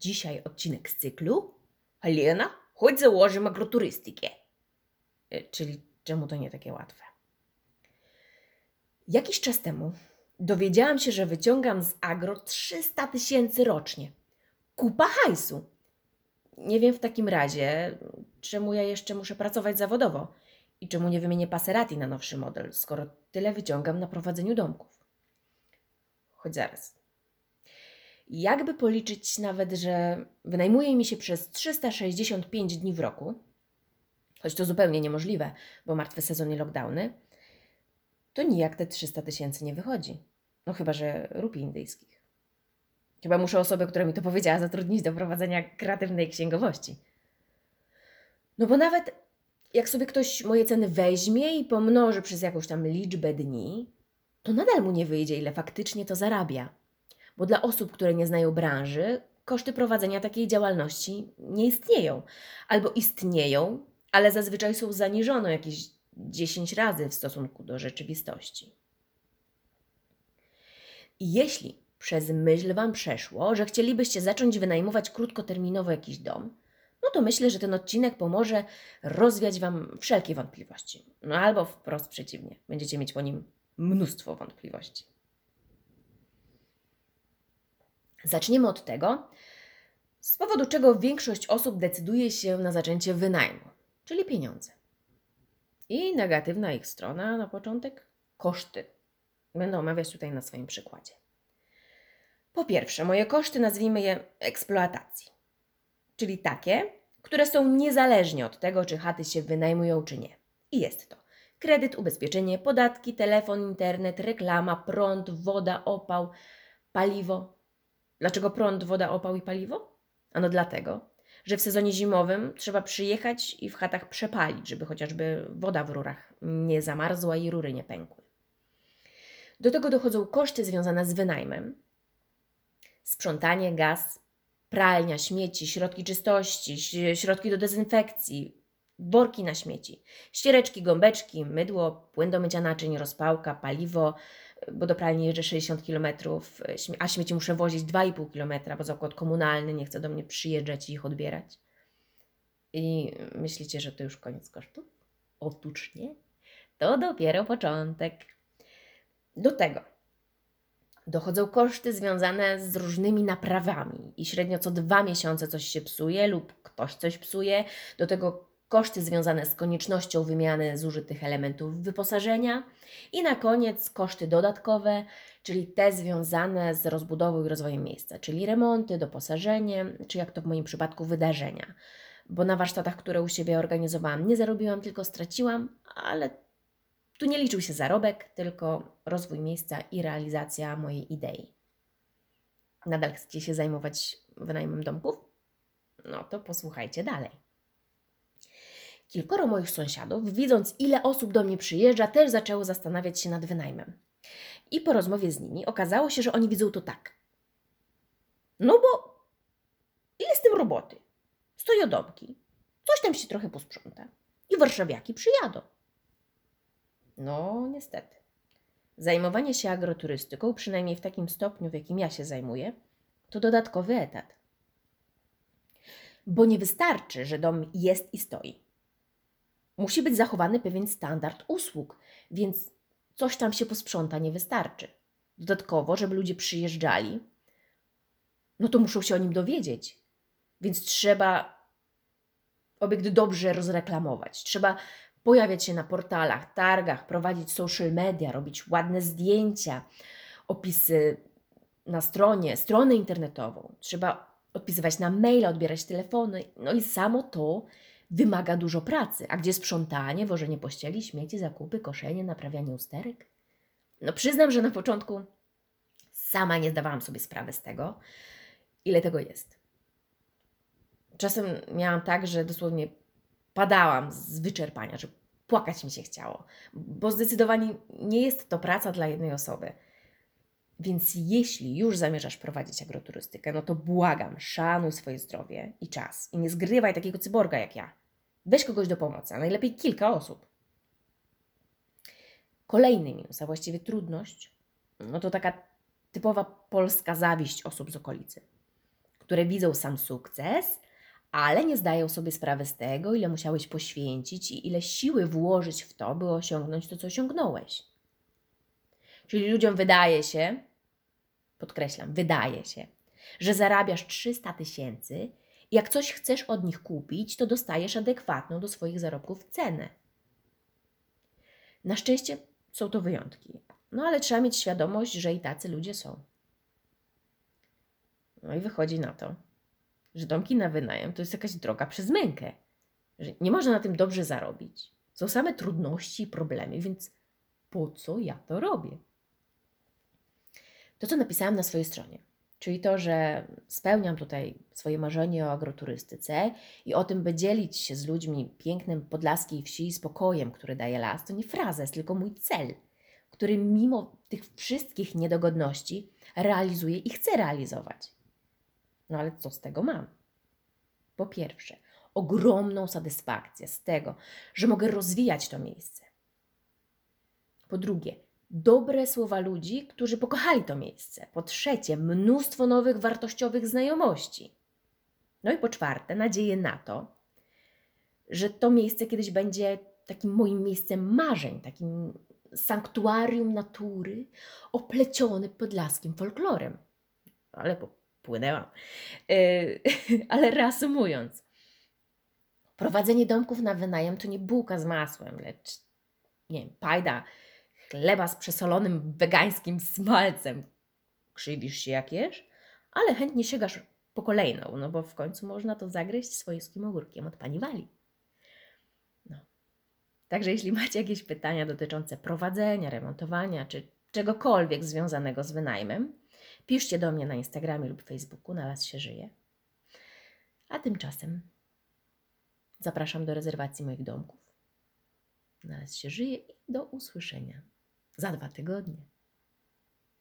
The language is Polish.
Dzisiaj odcinek z cyklu Helena, chodź założymy agroturystykę. E, Czyli czemu to nie takie łatwe? Jakiś czas temu dowiedziałam się, że wyciągam z agro 300 tysięcy rocznie. Kupa hajsu. Nie wiem w takim razie, czemu ja jeszcze muszę pracować zawodowo i czemu nie wymienię Passerati na nowszy model, skoro tyle wyciągam na prowadzeniu domków. Choć zaraz. Jakby policzyć nawet, że wynajmuje mi się przez 365 dni w roku, choć to zupełnie niemożliwe, bo martwy sezon i lockdowny, to nijak te 300 tysięcy nie wychodzi. No chyba, że rupii indyjskich. Chyba muszę osobę, która mi to powiedziała, zatrudnić do prowadzenia kreatywnej księgowości. No bo nawet jak sobie ktoś moje ceny weźmie i pomnoży przez jakąś tam liczbę dni, to nadal mu nie wyjdzie, ile faktycznie to zarabia. Bo dla osób, które nie znają branży, koszty prowadzenia takiej działalności nie istnieją. Albo istnieją, ale zazwyczaj są zaniżone jakieś 10 razy w stosunku do rzeczywistości. Jeśli przez myśl Wam przeszło, że chcielibyście zacząć wynajmować krótkoterminowo jakiś dom, no to myślę, że ten odcinek pomoże rozwiać Wam wszelkie wątpliwości. No albo wprost przeciwnie, będziecie mieć po nim mnóstwo wątpliwości. Zaczniemy od tego, z powodu czego większość osób decyduje się na zaczęcie wynajmu, czyli pieniądze. I negatywna ich strona na początek koszty. Będę omawiać tutaj na swoim przykładzie. Po pierwsze, moje koszty nazwijmy je eksploatacji, czyli takie, które są niezależnie od tego, czy chaty się wynajmują, czy nie. I jest to kredyt, ubezpieczenie, podatki, telefon, internet, reklama, prąd, woda, opał, paliwo. Dlaczego prąd, woda, opał i paliwo? Ano dlatego, że w sezonie zimowym trzeba przyjechać i w chatach przepalić, żeby chociażby woda w rurach nie zamarzła i rury nie pękły. Do tego dochodzą koszty związane z wynajmem. Sprzątanie, gaz, pralnia, śmieci, środki czystości, środki do dezynfekcji, worki na śmieci, ściereczki, gąbeczki, mydło, płyn do mycia naczyń, rozpałka, paliwo, bo do pralni jeżdżę 60 km, a śmieci muszę wozić 2,5 km, bo zakład komunalny nie chce do mnie przyjeżdżać i ich odbierać. I myślicie, że to już koniec kosztów? Otóż nie. To dopiero początek. Do tego dochodzą koszty związane z różnymi naprawami i średnio co dwa miesiące coś się psuje lub ktoś coś psuje. Do tego koszty związane z koniecznością wymiany zużytych elementów wyposażenia i na koniec koszty dodatkowe, czyli te związane z rozbudową i rozwojem miejsca, czyli remonty, doposażenie, czy jak to w moim przypadku wydarzenia. Bo na warsztatach, które u siebie organizowałam, nie zarobiłam, tylko straciłam, ale tu nie liczył się zarobek, tylko rozwój miejsca i realizacja mojej idei. Nadal chcecie się zajmować wynajmem domków? No to posłuchajcie dalej. Kilkoro moich sąsiadów, widząc ile osób do mnie przyjeżdża, też zaczęło zastanawiać się nad wynajmem. I po rozmowie z nimi okazało się, że oni widzą to tak. No bo ile z tym roboty? Stoją domki, coś tam się trochę posprząta i warszawiaki przyjadą. No, niestety. Zajmowanie się agroturystyką, przynajmniej w takim stopniu, w jakim ja się zajmuję, to dodatkowy etat. Bo nie wystarczy, że dom jest i stoi. Musi być zachowany pewien standard usług, więc coś tam się posprząta nie wystarczy. Dodatkowo, żeby ludzie przyjeżdżali, no to muszą się o nim dowiedzieć. Więc trzeba obiekt dobrze rozreklamować. Trzeba pojawiać się na portalach, targach, prowadzić social media, robić ładne zdjęcia, opisy na stronie, stronę internetową. Trzeba odpisywać na maile, odbierać telefony. No i samo to wymaga dużo pracy. A gdzie sprzątanie, wożenie pościeli, śmieci, zakupy, koszenie, naprawianie usterek? No przyznam, że na początku sama nie zdawałam sobie sprawy z tego, ile tego jest. Czasem miałam tak, że dosłownie padałam z wyczerpania, że płakać mi się chciało, bo zdecydowanie nie jest to praca dla jednej osoby. Więc jeśli już zamierzasz prowadzić agroturystykę, no to błagam, szanuj swoje zdrowie i czas i nie zgrywaj takiego cyborga jak ja. Weź kogoś do pomocy, a najlepiej kilka osób. Kolejny minus, a właściwie trudność, no to taka typowa polska zawiść osób z okolicy, które widzą sam sukces, ale nie zdają sobie sprawy z tego, ile musiałeś poświęcić i ile siły włożyć w to, by osiągnąć to, co osiągnąłeś. Czyli ludziom wydaje się, podkreślam, wydaje się, że zarabiasz 300 tysięcy jak coś chcesz od nich kupić, to dostajesz adekwatną do swoich zarobków cenę. Na szczęście są to wyjątki, no ale trzeba mieć świadomość, że i tacy ludzie są. No i wychodzi na to, że domki na wynajem to jest jakaś droga przez mękę, że nie można na tym dobrze zarobić. Są same trudności i problemy, więc po co ja to robię? To, co napisałam na swojej stronie, czyli to, że spełniam tutaj swoje marzenie o agroturystyce i o tym, by dzielić się z ludźmi pięknym podlaskiej wsi i spokojem, który daje las, to nie frazes, tylko mój cel, który mimo tych wszystkich niedogodności realizuję i chcę realizować. No ale co z tego mam? Po pierwsze, ogromną satysfakcję z tego, że mogę rozwijać to miejsce. Po drugie, dobre słowa ludzi, którzy pokochali to miejsce. Po trzecie, mnóstwo nowych wartościowych znajomości. No i po czwarte, nadzieję na to, że to miejsce kiedyś będzie takim moim miejscem marzeń, takim sanktuarium natury opleciony podlaskim folklorem. Ale popłynęłam. Yy, ale reasumując, prowadzenie domków na wynajem to nie bułka z masłem, lecz nie wiem, pajda chleba z przesolonym wegańskim smalcem. Krzywisz się jak jesz, ale chętnie sięgasz po kolejną, no bo w końcu można to zagryźć swojskim ogórkiem od pani Wali. No. Także jeśli macie jakieś pytania dotyczące prowadzenia, remontowania czy czegokolwiek związanego z wynajmem, piszcie do mnie na Instagramie lub Facebooku, na las się żyje. A tymczasem zapraszam do rezerwacji moich domków. Na las się żyje i do usłyszenia za dwa tygodnie.